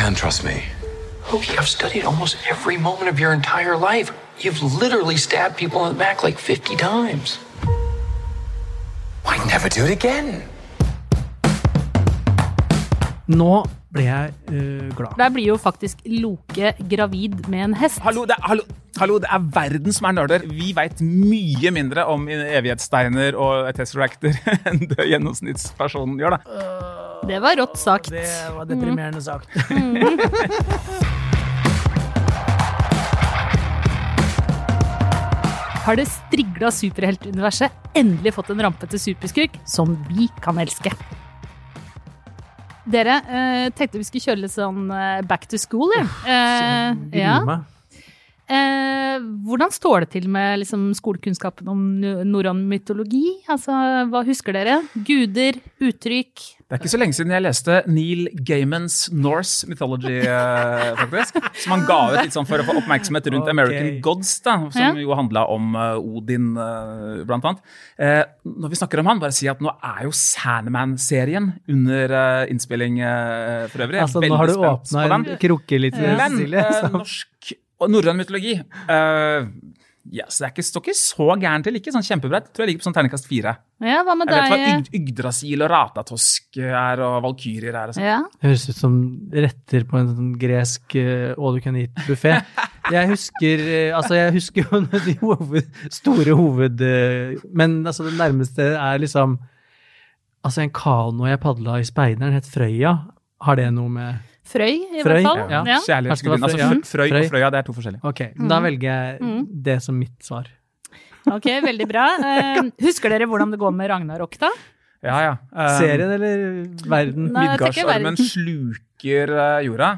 can trust me. Loki, I've studied almost every moment of your entire life. You've literally stabbed people in the back like 50 times. Why never do it again? Nå ble jeg uh, glad. Der blir jo faktisk Loke gravid med en hest. Hallo, det hallo, hallo, det er verden som er nerder. Vi veit mye mindre om evighetssteiner og tesseracter enn det gjennomsnittspersonen gjør. da. Det var rått sagt. Det var deprimerende sagt. Har det strigla superheltuniverset endelig fått en rampete superskurk som vi kan elske? Dere, eh, tenkte vi skulle kjøre litt sånn eh, back to school, ja. Eh, ja. Eh, hvordan står det til med liksom, skolekunnskapen om no- norrøn mytologi? Altså, hva husker dere? Guder, uttrykk? Det er ikke så lenge siden jeg leste Neil Gaimans Norse Mythology, eh, faktisk. Som han ga ut litt sånn for å få oppmerksomhet rundt okay. American Gods, da, som Ja. jo handla om uh, Odin, uh, blant annet. Eh, når vi snakker om han, bare si at nå er jo Sandman-serien under uh, innspilling for øvrig. Altså, nå har du åpna en krukke litt, Cecilie. norsk og norrøn mytologi uh, ja, så Det ikke, står ikke så gærent til. Ikke sånn kjempebredt. Jeg tror jeg ligger på sånn terningkast fire. Ja, hva med Jeg vet hva deg? Yg Yggdrasil og Ratatosk er, og valkyrjer er. og sånn. Ja. Høres ut som retter på en sånn gresk uh, all you can eat-buffé. Jeg husker eh, altså jeg husker jo de hoved, store hoved... men altså det nærmeste er liksom Altså en kano jeg padla i Speideren, het Frøya. Har det noe med Frøy, i Frøy, hvert fall. ja. Ja. Altså, Frøy, Frøy, og Frøya, det er to forskjellige. Ok, da velger jeg Mm. det som mitt svar. Ok, veldig bra. Eh, husker dere hvordan det går med Ragnarok, da? Ja, ja. Eh, Serien eller verden? Midgardsormen sluker eh, jorda.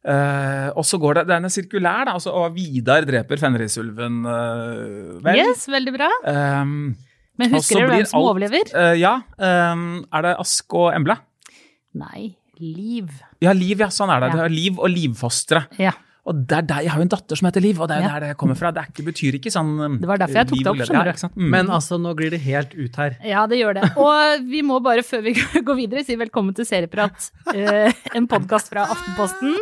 Uh, og så går det, Den er sirkulær, da, altså, og Vidar dreper Fenrisulven, uh, vel. Yes, veldig bra. Um, Men husker dere hvem som alt- overlever? Uh, ja. Um, er det Ask og Embla? Nei, Liv. Ja, Liv, ja. Sånn er det. Ja. det er Liv og Livfostre. Ja. Og det er der, Jeg har jo en datter som heter Liv, og det er jo Ja. der det kommer fra. Det er ikke, betyr ikke sånn Det var derfor jeg tok det opp, skjønner du. Ja. Mm. Men altså, nå glir det helt ut her. Ja, det gjør det. Og vi må bare, før vi går videre, si velkommen til Serieprat, eh, en podkast fra Aftenposten.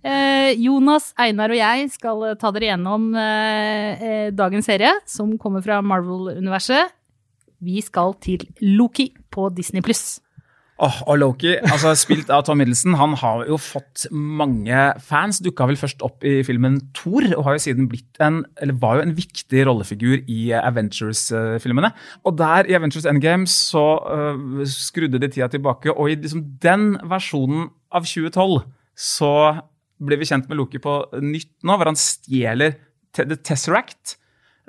Eh, Jonas, Einar og jeg skal eh, ta dere gjennom dagens serie, som kommer fra Marvel-universet. Vi skal til Loki på Disney pluss. Åh, og Loki, altså spilt av Tom Middleton, han har jo fått mange fans. Dukka vel først opp i filmen Thor, og har jo siden blitt en, eller var jo en viktig rollefigur i Avengers-filmene. Og der i Avengers Endgame så uh, skrudde de tida tilbake, og i liksom den versjonen av 2012 så blir vi kjent med Loki på nytt nå, hvor han stjeler The Tesseract.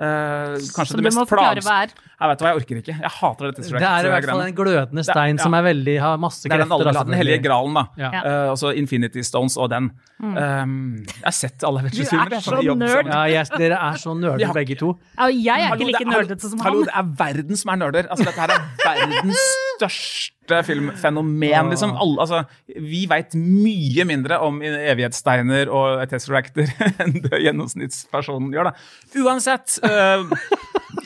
Eh, kanskje Som det mest er. Jeg vet hva, jeg orker ikke. Jeg hater det Det er i hvert fall en glødende stein ja. som er veldig, har masse Det er den, aldri alle, altså, den hellige gralen, da. Ja. Eh, altså Infinity Stones og den. Um, jeg har sett alle Avengers-filmer. Du er så nerd. Ja, yes, dere er så nerder ja. begge to. Ja, jeg er Hallo, ikke like det- hallo, nerdete som hallo, han. det er verden som er nerder. Altså, dette her er verdens største filmfenomen. Liksom. Alle, altså, vi veit mye mindre om evighetssteiner og tesseracter enn det gjennomsnittspersonen gjør. Da. Uansett, eh,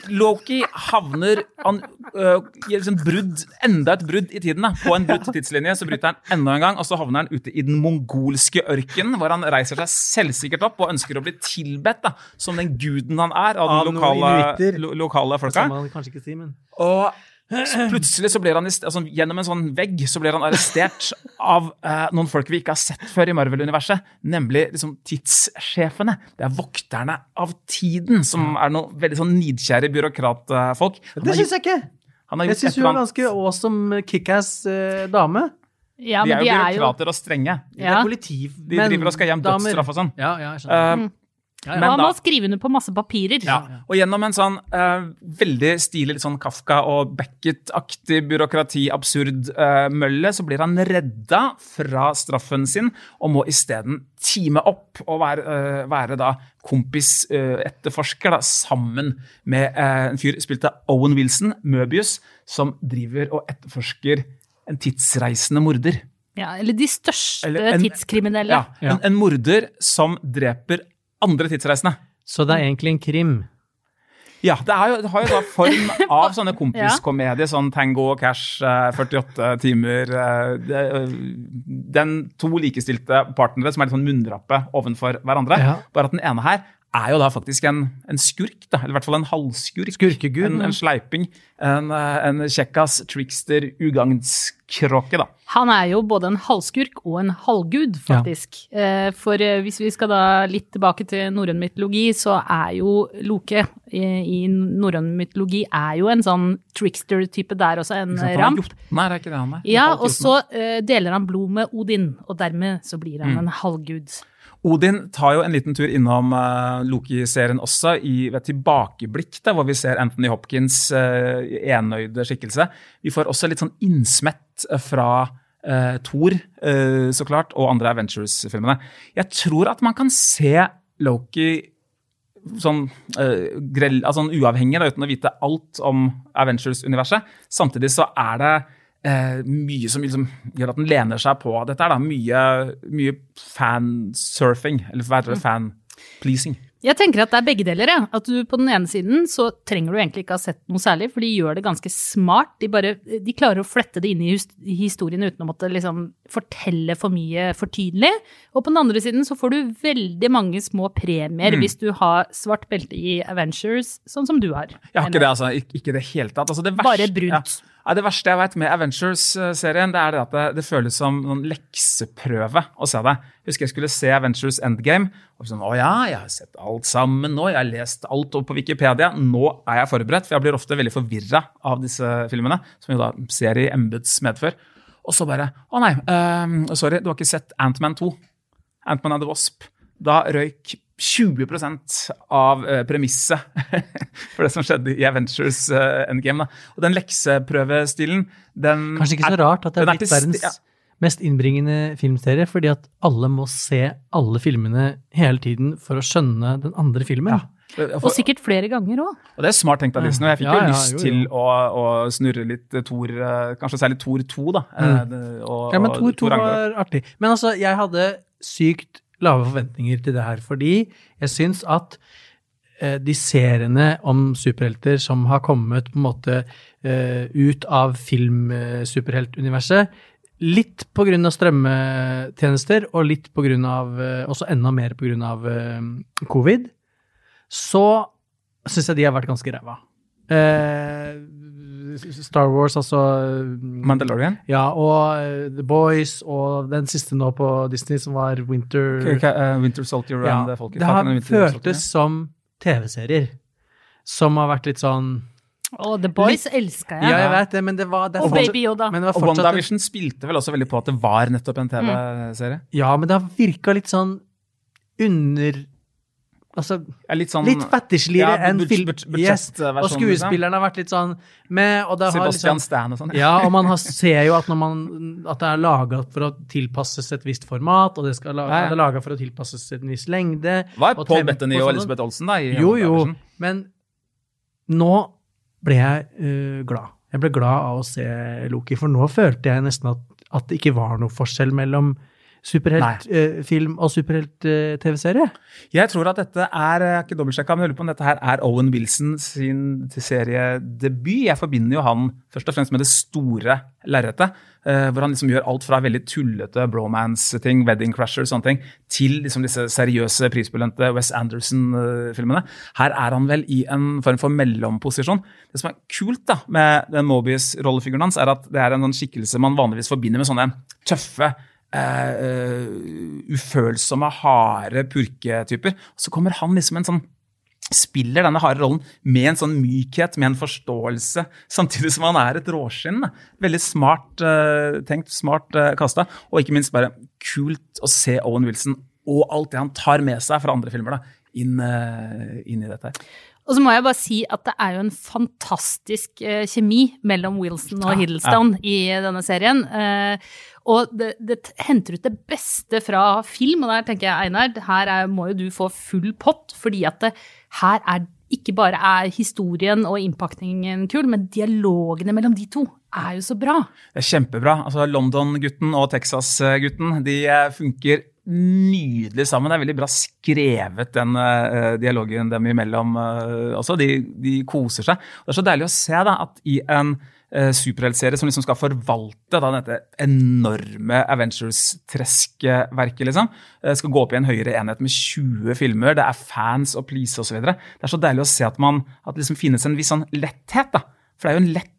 Loki havner han, uh, liksom brudd, enda et brudd i tiden. Da. På en brutt tidslinje så bryter han enda en gang, og så havner han ute i den mongolske ørkenen, hvor han reiser seg selvsikkert opp og ønsker å bli tilbedt da, som den guden han er av, Av den lokale, lo, lokale Det folka. skal man kanskje ikke si, men Og så plutselig så blir han altså, gjennom en sånn vegg så blir han arrestert av eh, noen folk vi ikke har sett før i Marvel-universet, nemlig liksom, tidssjefene. Det er vokterne av tiden, som er noen veldig sånn nidkjære byråkratfolk. Det syns jeg ikke! han har Jeg syns hun er ganske awesome kickass eh, dame. Ja, De er jo de er jo byråkrater og strenge. Ja. De, er politi, De driver og skal hjem dødsstraff og sånn. Ja, ja, jeg skjønner. Eh, Ja, ja. men Man må skrive under på masse papirer. Ja, og gjennom en sånn uh, veldig stilig litt sånn Kafka og Beckett-aktig byråkrati-absurd-mølle, mølle, så blir han redda fra straffen sin og må isteden time opp og være, uh, være da kompis eh, etterforsker da, sammen med eh, en fyr spilt av Owen Wilson, Møbius, som driver og etterforsker en tidsreisende morder. Ja, eller de største Eller en- tidskriminelle. Ja, Ja. En, en morder som dreper andre tidsreisende. Så det er egentlig en krim. Ja, det, jo, det har jo da form av sånne kompiskomedier, sånn Tango og Cash, eh, 48 timer eh, det, eh, Den to likestilte partnere som er litt sånn munnrappe ovenfor hverandre. Ja. Bare at den ene her er jo da faktisk en, en skurk, da, eller i hvert fall en halvskurk. Skurkegud, En, en sleiping. En, eh, en kjekkas, trickster, ugagnskråke, da. Han er jo både en halvskurk og en halvgud, faktisk. Ja. For eh, hvis vi skal da litt tilbake til norrøn mytologi, så er jo Loke i, i norrøn mytologi er jo en sånn trickster-type der også, en Ikke sant? Han er ramp. er ikke det han er? Ja, og så eh, deler han blod med Odin, og dermed så blir Mm. han en halvgud. Odin tar jo en liten tur innom uh, Loki-serien også, i et tilbakeblikk der, hvor vi ser Anthony Hopkins' uh, enøyde skikkelse. Vi får også litt sånn innsmett eh, fra uh, Thor, uh, så klart, og andre Avengers-filmene. Jeg tror at man kan se Loki sånn, uh, grell, altså, sånn uavhengig, da, uten å vite alt om Avengers-universet. Samtidig så er det eh, mye som liksom gjør at den lener seg på dette. er da Mye, mye fansurfing, eller hva heter det, fan-pleasing. Jeg tenker at det er begge deler. Ja. At du på den ene siden så trenger du egentlig ikke ha sett noe særlig, for de gjør det ganske smart. De, bare, de klarer å flette det inn i historien uten å måtte liksom fortelle for mye for tydelig. Og på den andre siden så får du veldig mange små premier hvis du har svart belte i Avengers, sånn som du har. Jeg har ikke det, altså. Ik ikke det hele tatt. Altså, det Bare brunt. Ja. Ja, det verste jeg vet med Avengers-serien, det er det at det, det føles som noen lekseprøve å se det. Jeg husker jeg skulle se Avengers Endgame. og sånn, Å ja, jeg har sett alt sammen nå. Jeg har lest alt opp på Wikipedia. Nå er jeg forberedt. For jeg blir ofte veldig forvirra av disse filmene, som vi da ser i embets medfør. Og så bare Å nei, uh, sorry, du har ikke sett Ant-Man 2. Ant-Man and the Wasp. Da røyk 20% av eh, premisset for det som skjedde i Avengers eh, Endgame. Da. Og den lekseprøvestilen, den Kanskje ikke så rart at det er blitt verdens ja. mest innbringende filmserie, fordi at alle må se alle filmene hele tiden for å skjønne den andre filmen. Og sikkert flere ganger òg. Og det er smart tenkt av Disney. og Jeg fikk Ja, jo ja, lyst jo, jo. til å, å snurre litt Thor, eh, kanskje særlig Thor 2, da. Mm. Og. Ja, men Thor 2 var artig. Men altså, jeg hadde sykt lave forventninger til det her, fordi jeg syns at eh, de seriene om superhelter som har kommet på en måte eh, ut av filmsuperheltuniverset, litt av strømmetjenester, og litt på grunn av, eh, også enda mer eh, covid, så syns jeg de har vært ganske ræva. Eh, Star Wars, altså Mandalorian. ja, og eh, The Boys, og den siste nå på Disney som var Winter eh, Winter Soldier ja, and Falcon. Det har føltes som TV-serier. Som har vært litt sånn Oh, The Boys elska Ja, jeg. jeg vet det, men det var, det Og fortsatt- Baby Yoda. Men det var Og WandaVision spilte vel også veldig på at det var nettopp en TV-serie. Ja, men det har virka litt sånn under Altså litt sånn litt fetisjligere ja, enn film. Yes. Og skuespillerne har vært litt sånn med, og det har Sebastian liksom Stan og sånn. Ja, og man har, ser jo at, man, at det er laga for å tilpasses et visst format, og det, skal Ja, ja. det er laga for å tilpasses en viss lengde. Hva og Paul Bettany og og Elisabeth Olsen da? Jo, jo, men nå ble jeg uh, glad. Jeg ble glad av å se Loki, for nå følte jeg nesten at, at det ikke var noe forskjell mellom superheltfilm og superhelt-TV-serie. Jeg tror at dette er jeg har ikke dobbeltsjekka, men jeg lurer på om dette her er Owen Wilson sin seriedebut. Jeg forbinder jo han først og fremst med det store lerretet. eh, hvor han liksom gjør alt fra veldig tullete bromance-ting, Wedding Crasher og sånne ting, til liksom disse seriøse, prisbelønte Wes Anderson-filmene. Her er han vel i en form for mellomposisjon. Det som er kult da, med den Mobius-rollefiguren hans, er at det er en sånn skikkelse man vanligvis forbinder med sånne tøffe eh, ufølsomme, harde purketyper. Så kommer han liksom en sånn spiller denne harde rollen med en sånn mykhet, med en forståelse, samtidig som han er et råskinn. Veldig smart uh, tenkt, smart uh, kasta, og ikke minst bare kult å se Owen Wilson og alt det han tar med seg fra andre filmer, da, inn, uh, inn i dette. her. Og så må jeg bare si at det er jo en fantastisk kjemi mellom Wilson og Ja, Hiddleston i denne serien. Og det, det henter ut det beste fra film, og der tenker jeg, Einar, her er, må jo du få full pott, fordi at det, her er ikke bare er historien og innpakningen kul, men dialogene mellom de to er jo så bra. Det er kjempebra. Altså London-gutten og Texas-gutten de eh, funker nydelig sammen. Det er veldig bra skrevet, den uh, dialogen dem imellom uh, også. De, de koser seg. Det er så deilig å se da, at i en uh, superheltserie som liksom skal forvalte da, dette enorme Avengers-treskverket, liksom, eh, skal gå opp i en høyere enhet med 20 filmer, det er fans og please osv. Det er så deilig å se at, man, at det liksom finnes en viss sånn letthet. da. For det er jo en lett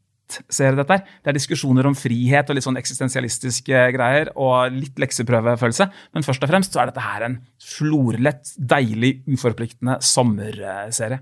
serie, dette her. Det er diskusjoner om frihet og litt sånn eksistensialistiske greier og litt lekseprøvefølelse. Men først og fremst så er dette her en florlett, deilig, uforpliktende sommerserie.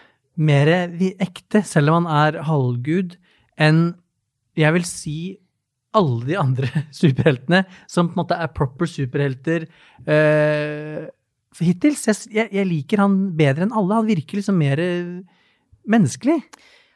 mer ekte, selv om han er halvgud, enn jeg vil si alle de andre superheltene, som på en måte er proper superhelter. Uh, hittil jeg, jeg liker han bedre enn alle. Han virker liksom mer eh, menneskelig.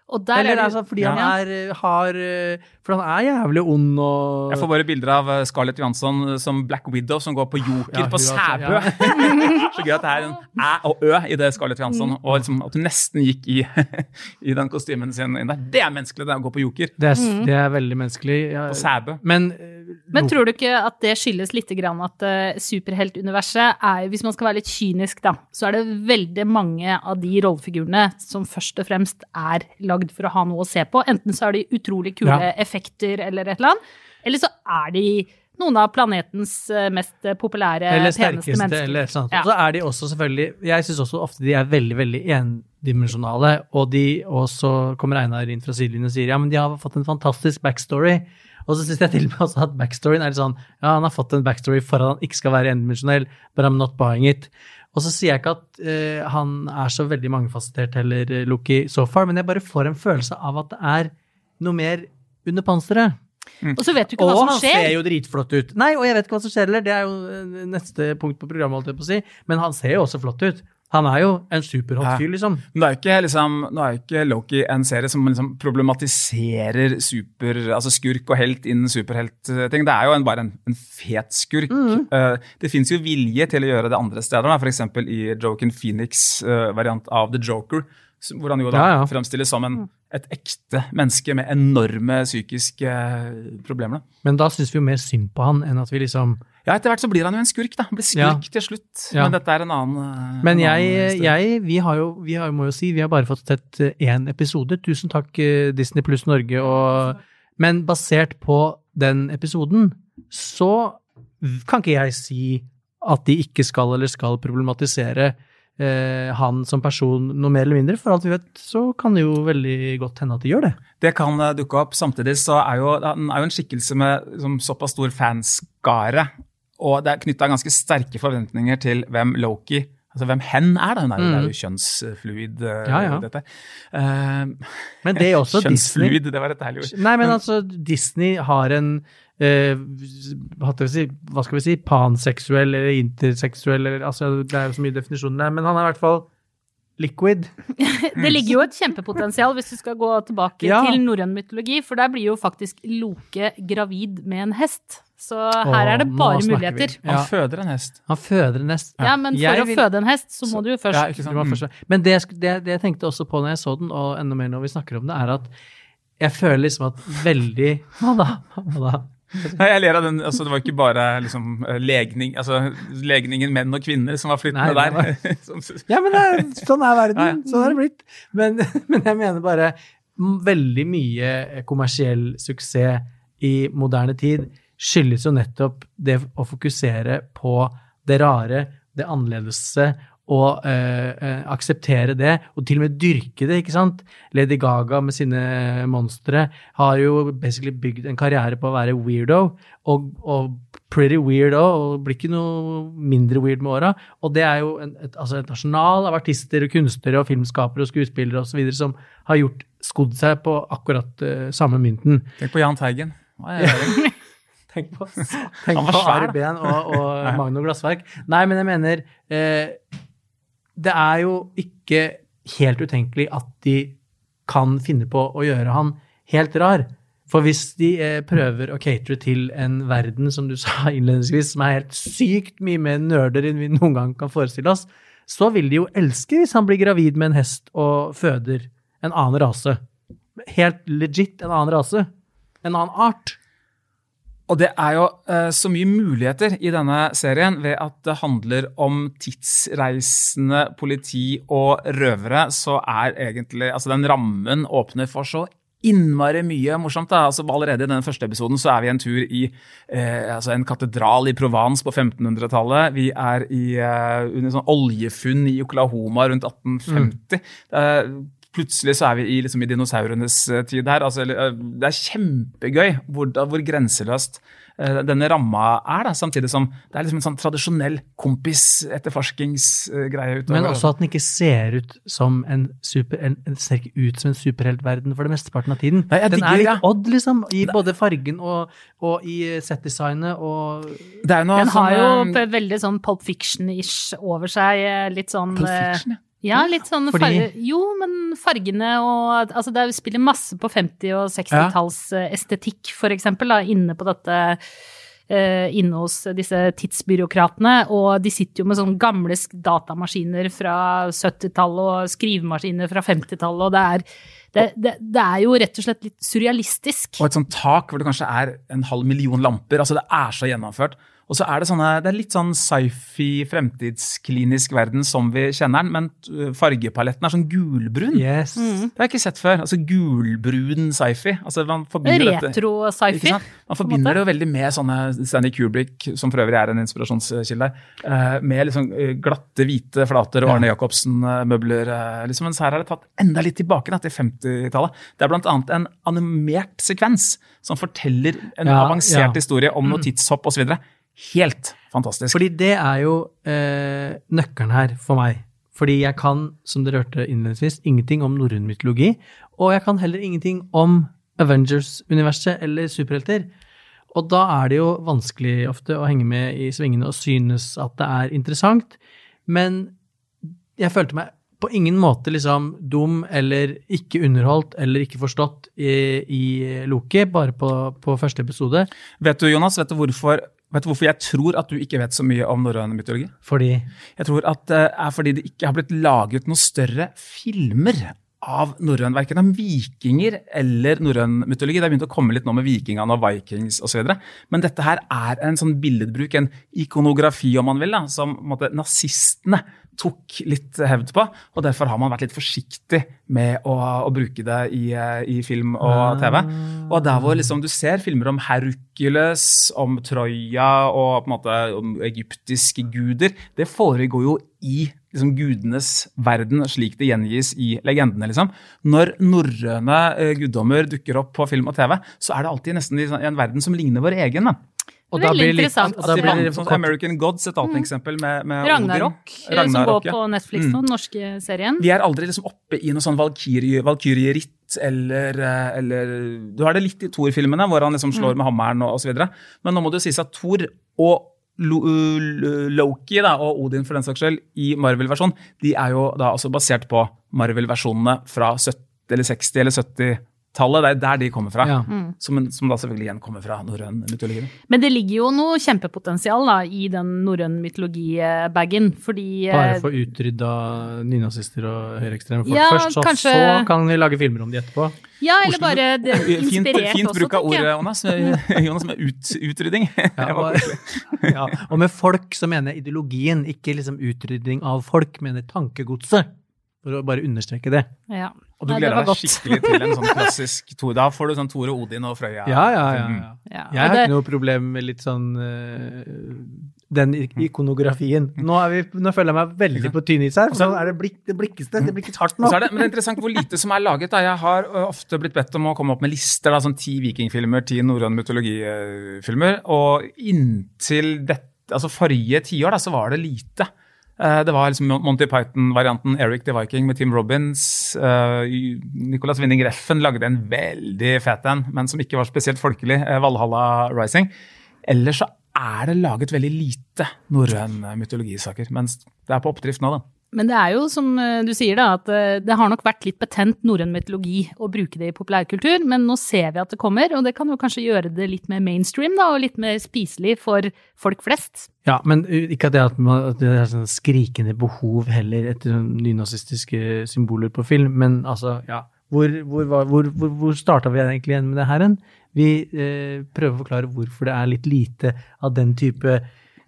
Og der Eller er det, altså fordi han er, eh, har eh, For han er jævlig ond og Jeg får bare bilder av eh, Scarlett Johansson som Black Widow som går på Joker Ja, på Sæbø. ja. så gøy at det er en æ og ø i det Scarlett Johansson, Mm. og liksom at hun nesten gikk i, i den kostymen sin inn der. Det er menneskelig, det å gå på Joker. Det er, det er veldig menneskelig. Ja, På Sæbø. Men, Men tror du ikke at det skyldes litt grann at uh, superheltuniverset er, hvis man skal være litt kynisk, da, så er det veldig mange av de rollefigurene som først og fremst er lagd for å ha noe å se på. Enten så er de utrolig kule Ja. effekter eller et eller annet, eller så er de noen av planetens eh, mest populære, eller peneste mennesker. eller annet. Ja. Så er de også selvfølgelig Jeg syns også ofte de er veldig, veldig endimensjonale, og de og så kommer Einar inn fra sidelinjen og sier ja, men de har fått en fantastisk backstory. Og så syns jeg til og med også at backstoryen er litt sånn Ja, han har fått en backstory for at han ikke skal være endimensjonell, but I'm not buying it. Og så sier jeg ikke at uh, han er så veldig mangefasettert heller, eh, Loki, so far, men jeg bare får en følelse av at det er noe mer under panseret. Og så vet du ikke Og hva som han ser jo dritflott ut. Nei, og jeg vet ikke hva som skjer heller. Det er jo eh, neste punkt på programmet, holdt jeg på å si. Men han ser jo også flott ut. Han er jo en superhot fyr, liksom. Men det er jo ikke, liksom, nå er jo ikke Loki en serie som liksom problematiserer super, altså skurk og helt innen superheltting. Det er jo en, bare en, en fet skurk. Mm. Uh, det fins jo vilje til å gjøre det andre steder, f.eks. i Joaquin Phoenix' eh, variant av The Joker. Hvor han jo da Ja, ja. fremstilles som en, et ekte menneske med enorme psykiske eh, problemer. Da. Men da syns vi jo mer synd på han enn at vi liksom Ja, Etter hvert så blir han jo en skurk. da. Han blir skurk Ja. til slutt. Ja. Men dette er en annen eh, Men en annen jeg, jeg vi har jo, vi har, må jo si, vi har bare fått sett eh, én episode. Tusen takk, eh, Disney pluss Norge. Og, men basert på den episoden, så kan ikke jeg si at de ikke skal eller skal problematisere eh, han som person noe mer eller mindre. For alt vi vet, så kan det jo veldig godt hende at de gjør det. Det kan eh, dukke opp. Samtidig så er jo han er jo en skikkelse med liksom, såpass stor fanskare. Og det er knytta ganske sterke forventninger til hvem Loki Altså hvem hen er, da. Hun er jo, det er jo kjønnsfluid, eh, Mm. Ja, ja. dette. Uh, Men det er også Disney kjønnsfluid, det var et herlig ord. Nei, men altså, Disney har en Uh, hva skal vi si, panseksuell eller interseksuell eller, altså, Det er jo så mye definisjoner der, men han er i hvert fall liquid. Det ligger jo et kjempepotensial hvis du skal gå tilbake Ja. til norrøn mytologi, for der blir jo faktisk Loke gravid med en hest. Så her er det bare muligheter. Han føder en hest. Han føder en hest. Ja, men for Jeg å vil- føde en hest, så må du jo først Ja, ikke sant? Du må Mm. først- Men det, det, det jeg tenkte også på når jeg så den, og enda mer når vi snakker om det, er at jeg føler liksom at veldig Hva da? Hva da? Nei, jeg ler av den, altså Det var ikke bare liksom, legning, altså legningen menn og kvinner som var flyttende Nei, var... der. Som- Ja, men det er, sånn er verden. Ja, ja. Sånn er det blitt. Men, men jeg mener bare veldig mye kommersiell suksess i moderne tid skyldes jo nettopp det å fokusere på det rare, det annerledese, og eh, eh, akseptere det, og til og med dyrke det, ikke sant? Lady Gaga med sine monstre har jo basically bygd en karriere på å være weirdo, og, og pretty weirdo, og blir ikke noe mindre weird med åra. Og det er jo en, et, altså et nasjonal av artister og kunstnere og filmskapere og skuespillere osv. som har gjort skodd seg på akkurat uh, samme mynten. Tenk på Jahn Teigen. Hva er det? Tenk på, tenk på Are og, og Magno Glassverk. Nei, men jeg mener eh, Det er jo ikke helt utenkelig at de kan finne på å gjøre han helt rar. For hvis de eh, prøver å catere til en verden, som du sa innledningsvis, som er helt sykt mye mer nerder enn vi noen gang kan forestille oss, så vil de jo elske hvis han blir gravid med en hest og føder en annen rase. Helt legit en annen rase. En annen art. Og det er jo eh, så mye muligheter i denne serien ved at det handler om tidsreisende politi og røvere, så er egentlig Altså, den rammen åpner for så innmari mye morsomt. da, altså Allerede i den første episoden så er vi en tur i eh, altså en katedral i Provence på 1500-tallet. Vi er i, eh, under sånn oljefunn i Oklahoma rundt 1850. Eh, plutselig så er vi i, liksom, i dinosaurenes eh, tid her. Altså, eh, det er kjempegøy hvor, hvor grenseløst eh, denne ramma er, da, samtidig som det er liksom en sånn tradisjonell kompis-etterforskingsgreie. Men også at den ikke ser ut som en super, en, den ser ikke ut som en superheltverden for det mesteparten av tiden. Nei, den digger er litt litt odd, liksom, i både fargen og, og i og er noe Den har jo sånn, jo veldig sånn Pulp Fiction-ish over seg. Litt sånn Pulp Fiction, ja. Ja, litt sånn Fordi- farger Jo, men fargene og Altså, det er- spiller masse på 50- og 60-tallsestetikk, for eksempel, da, inne på dette eh, Inne hos disse tidsbyråkratene, og de sitter jo med sånne gamle datamaskiner fra 70-tallet og skrivemaskiner fra 50-tallet, og det er, det, det, det er jo rett og slett litt surrealistisk. og et sånt tak hvor det kanskje er en halv million lamper. altså Det er så gjennomført. Og så er det sånne, det er litt sånn sci-fi, fremtidsklinisk verden som vi kjenner den, men uh, fargepaletten er sånn gulbrun. Yes. Mm. Det har jeg ikke sett før. altså Gulbrun sci-fi. altså Retro-sci-fi. Man forbinder det jo veldig med sånne Stanley Kubrick, som for øvrig er en inspirasjonskilde, eh, med liksom eh, glatte, hvite flater og Arne Jacobsen-møbler. eh, liksom, Mens her er det tatt enda litt tilbake da, til 50-tallet. Det er annet en animert sekvens som forteller en Ja, avansert ja. historie om noe tidshopp osv. Helt fantastisk. Fordi det er jo eh, nøkkelen her for meg. Fordi jeg kan, som dere hørte innledningsvis, ingenting om norrøn mytologi. Og jeg kan heller ingenting om Avengers-universet eller superhelter. Og da er det jo vanskelig ofte å henge med i svingene og synes at det er interessant. Men jeg følte meg på ingen måte liksom dum eller ikke underholdt eller ikke forstått i, i Loki, bare på, på første episode. Vet du, Jonas, vet du, hvorfor, vet du hvorfor jeg tror at du ikke vet så mye om norrøn mytologi? Fordi Jeg tror at det er fordi det ikke har blitt laget noen større filmer av norrøn, verken om vikinger eller norrøn mytologi. Det har begynt å komme litt nå med vikingene og vikings osv. Men dette her er en sånn billedbruk, en ikonografi om man vil, da, som måte, nazistene tok litt hevd på. og Derfor har man vært litt forsiktig med å, å bruke det i, eh, i film og TV. Og der hvor liksom du ser filmer om Hercules, om Troja og på en måte om egyptiske guder, det foregår jo i liksom, gudenes verden, slik det gjengis i legendene. liksom. Når norrøne eh, guddommer dukker opp på film og TV, så er det alltid nesten i i en verden som ligner vår egen. da. Og da blir litt, og At da blir vant, sånn. American Gods, et annet eksempel med, med Ragnarok, Odin. eh, som går på Netflix nå, den norske serien. Vi er aldri liksom oppe i noe sånn valkyrie- valkyrieritt eller, eh, eller Du har det litt i Thor-filmene, hvor han liksom slår med hammeren og osv. Men nå må det sies at Thor og Lo Lo- Loki da, og Odin for den saks skyld i Marvel-versjonen, de er jo da altså basert på Marvel-versjonene fra 70, eller 60- eller 90-tallet. Det er der de kommer fra. Ja. Som, som da selvfølgelig igjen kommer fra norrøn mytologi. Men det ligger jo noe kjempepotensial da, i den norrøn mytologi-bagen, fordi Bare eh, få utrydda nynazister og høyreekstreme folk Ja, først, så, kanskje- så kan vi lage filmer om de etterpå. Ja, eller bare det, Fint, inspirert fint også, bruk av ordet. Jonas. Jonas med ut, utrydding. Ja, ja, og med folk så mener jeg ideologien, ikke liksom utrydding av folk, mener tankegodset. For å bare understreke det. Ja. Og du Nei, gleder deg godt. skikkelig til en sånn klassisk Tor. Da får du sånn Tore Odin og Frøya. Ja, ja, ja. Mm. ja. Ja, Jeg har ikke noe problem med litt sånn eh, den ikonografien. Nå, er vi, nå føler jeg meg veldig på tynn is her, nå er det, blikk, det blikkes det. Blikkes hardt nå. så er det, men det er interessant hvor lite som er laget. Da. Jeg har ofte blitt bedt om å komme opp med lister, da, sånn ti vikingfilmer, ti norrøn mytologifilmer. Og inntil dette, altså forrige tiår da, så var det lite. Eh, Det var liksom Monty Python-varianten Eric the Viking med Tim Robins. Eh, Nicolas Winning Reffen lagde en veldig fet en, men som ikke var spesielt folkelig. eh, Valhalla Rising. Ellers så er det laget veldig lite norrøn mytologisaker. Mens det er på oppdrift nå, da. Men det er jo som eh, du sier, da, at eh, det har nok vært litt betent norrøn mytologi å bruke det i populærkultur, men nå ser vi at det kommer, og det kan jo kanskje gjøre det litt mer mainstream, da, og litt mer spiselig for folk flest. Ja, men uh, ikke at det, at man, at det er sånn skrikende behov heller etter sånn nynazistiske symboler på film, men altså, ja. Hvor, hvor, hvor, hvor, hvor starta vi egentlig igjen med det her? hen? Vi eh, prøver å forklare hvorfor det er litt lite av den type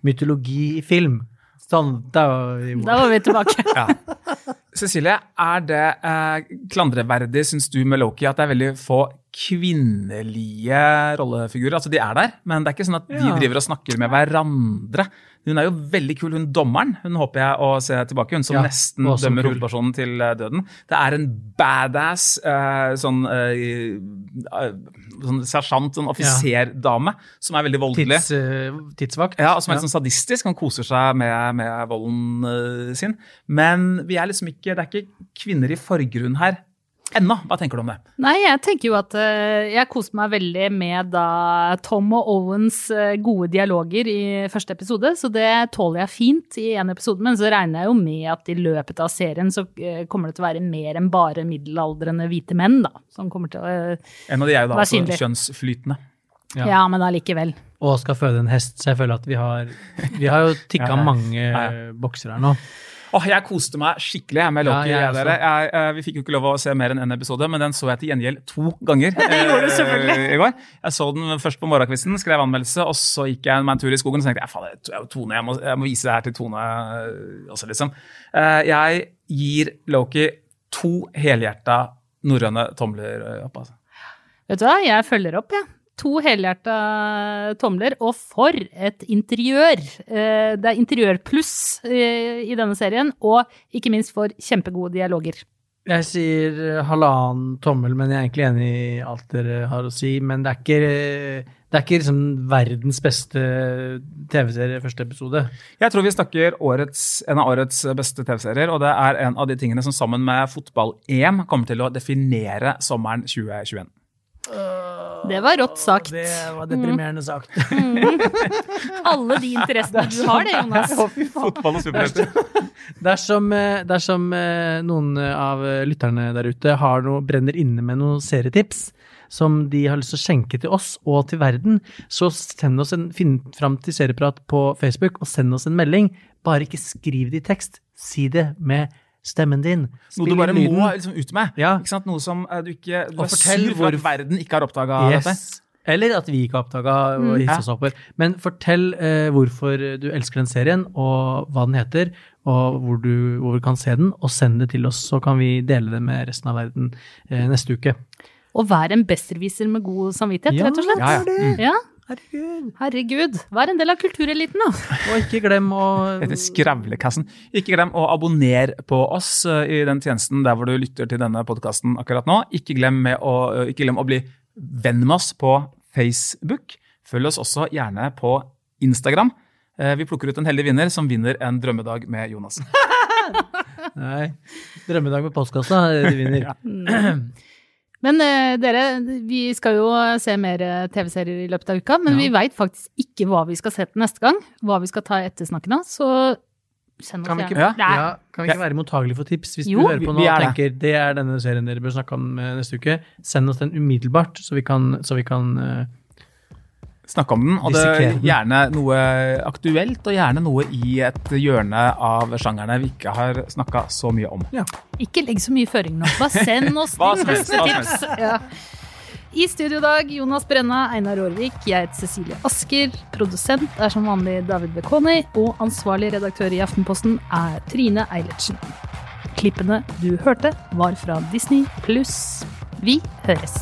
mytologi i film. Sånn, da var vi. Da var vi tilbake. Cecilie, er det eh, klandreverdig, syns du, med Loki at det er veldig få kvinnelige rollefigurer? Altså, de er der, men det er ikke sånn at de Ja. driver og snakker med hverandre. Hun er jo veldig kul, hun dommeren. Hun håper jeg å se tilbake. Hun som Ja, nesten som dømmer kul. hovedpersonen til eh, døden. Det er en badass eh, sånn, eh, sånn sersjant, sånn offiserdame, som er veldig voldelig. Tids, tidsvakt. Ja, og som er litt sånn sadistisk. Han koser seg med, med volden sin. Men vi er liksom ikke, det er ikke kvinner i forgrunn her ennå. Hva tenker du om det? Nei, jeg tenker jo at eh, jeg koste meg veldig med da Tom og Owens eh, gode dialoger i første episode, så det tåler jeg fint i en episode. Men så regner jeg jo med at i løpet av serien så eh, kommer det til å være mer enn bare middelaldrende hvite menn, da. Som kommer til å eh, En av de er jo da altså kjønnsflytende. Ja. Ja, men allikevel. Og skal føde en hest, så jeg føler at vi har Vi har jo tikka mange Ja, bokser her nå. Åh, Jeg koste meg skikkelig jeg, med Loki. Ja, jeg jeg. Jeg, eh, vi fikk jo ikke lov å se mer enn én episode, men den så jeg til gjengjeld to ganger Det gjorde du eh, selvfølgelig. går. Jeg så den først på morgenkvisten, skrev anmeldelse, og så gikk jeg meg en tur i skogen og tenkte jeg, er Tone, jeg må, jeg må vise det her til Tone eh, også, liksom. Jeg gir Loki to helhjerta norrøne tomler opp. altså. Vet du hva, jeg følger opp, jeg. To helhjerta tomler, og for et interiør! Eh, Det er interiørpluss pluss i denne serien, og ikke minst for kjempegode dialoger. Jeg sier eh, halvannen tommel, men jeg er egentlig enig i alt dere har å si. Men det er ikke, det er ikke liksom verdens beste TV-serie første episode. Jeg tror vi snakker årets, en av årets beste TV-serier, og det er en av de tingene som sammen med fotball-EM kommer til å definere sommeren 2021. Det var rått sagt. Det var deprimerende sagt. Alle de interessene du har, det, Jonas. Fotball og superhelter. Dersom, eh, dersom eh, noen av lytterne der ute har noe, brenner inne med noen serietips som de har lyst til å skjenke til oss og til verden, så send oss en, finn fram til Serieprat på Facebook og send oss en melding. Bare ikke skriv det i tekst. Si det med stemmen din. Noe du bare lyden. må liksom ut med. Ja. Ikke sant? Noe som eh, du ikke Du Og er fortell sur for at verden ikke har oppdaga dette. Eller at vi ikke har oppdaga og Mm. oss opp. Men fortell eh, hvorfor du elsker den serien, og hva den heter, og hvor du, hvor du kan se den, og send det til oss, så kan vi dele det med resten av verden eh, neste uke. Og vær en besserwisser med god samvittighet, Ja, rett og slett. Ja, ja. Mm. Ja, Herregud. herregud. Vær en del av kultureliten, da. Og ikke glem å Dette skravlekassen. Ikke glem å abonnere på oss eh, i den tjenesten der hvor du lytter til denne podkasten akkurat nå. Ikke glem, med å, eh, ikke glem å bli venn med oss på Facebook. Følg oss også gjerne på Instagram. Eh, Vi plukker ut en heldig vinner som vinner en drømmedag med Jonas. Nei. Drømmedag med postkassa, de vinner. Men eh, dere, vi skal jo se mer eh, TV-serier i løpet av uka, men Ja. vi veit faktisk ikke hva vi skal se til neste gang. Hva vi skal ta ettersnakken av. Så Send oss Kan vi ikke, gjerne. ja. Kan vi ikke være mottagelige for tips? Hvis Jo. du hører på nå og er det. tenker det er denne serien dere bør snakke om eh, neste uke, send oss den umiddelbart, så vi kan, så vi kan eh, snakke om den. Og det er gjerne noe aktuelt, og gjerne noe i et hjørne av sjangerne vi ikke har snakka så mye om. Ikke legg så mye føring nå. Bare send oss tips. Ja. I studio i dag, Jonas Brenna, Einar Aarvik, jeg heter Cecilie Asker. Produsent er som vanlig David Bekoni, og ansvarlig redaktør i Aftenposten er Trine Eilertsen. Klippene du hørte, var fra Disney pluss. Vi høres.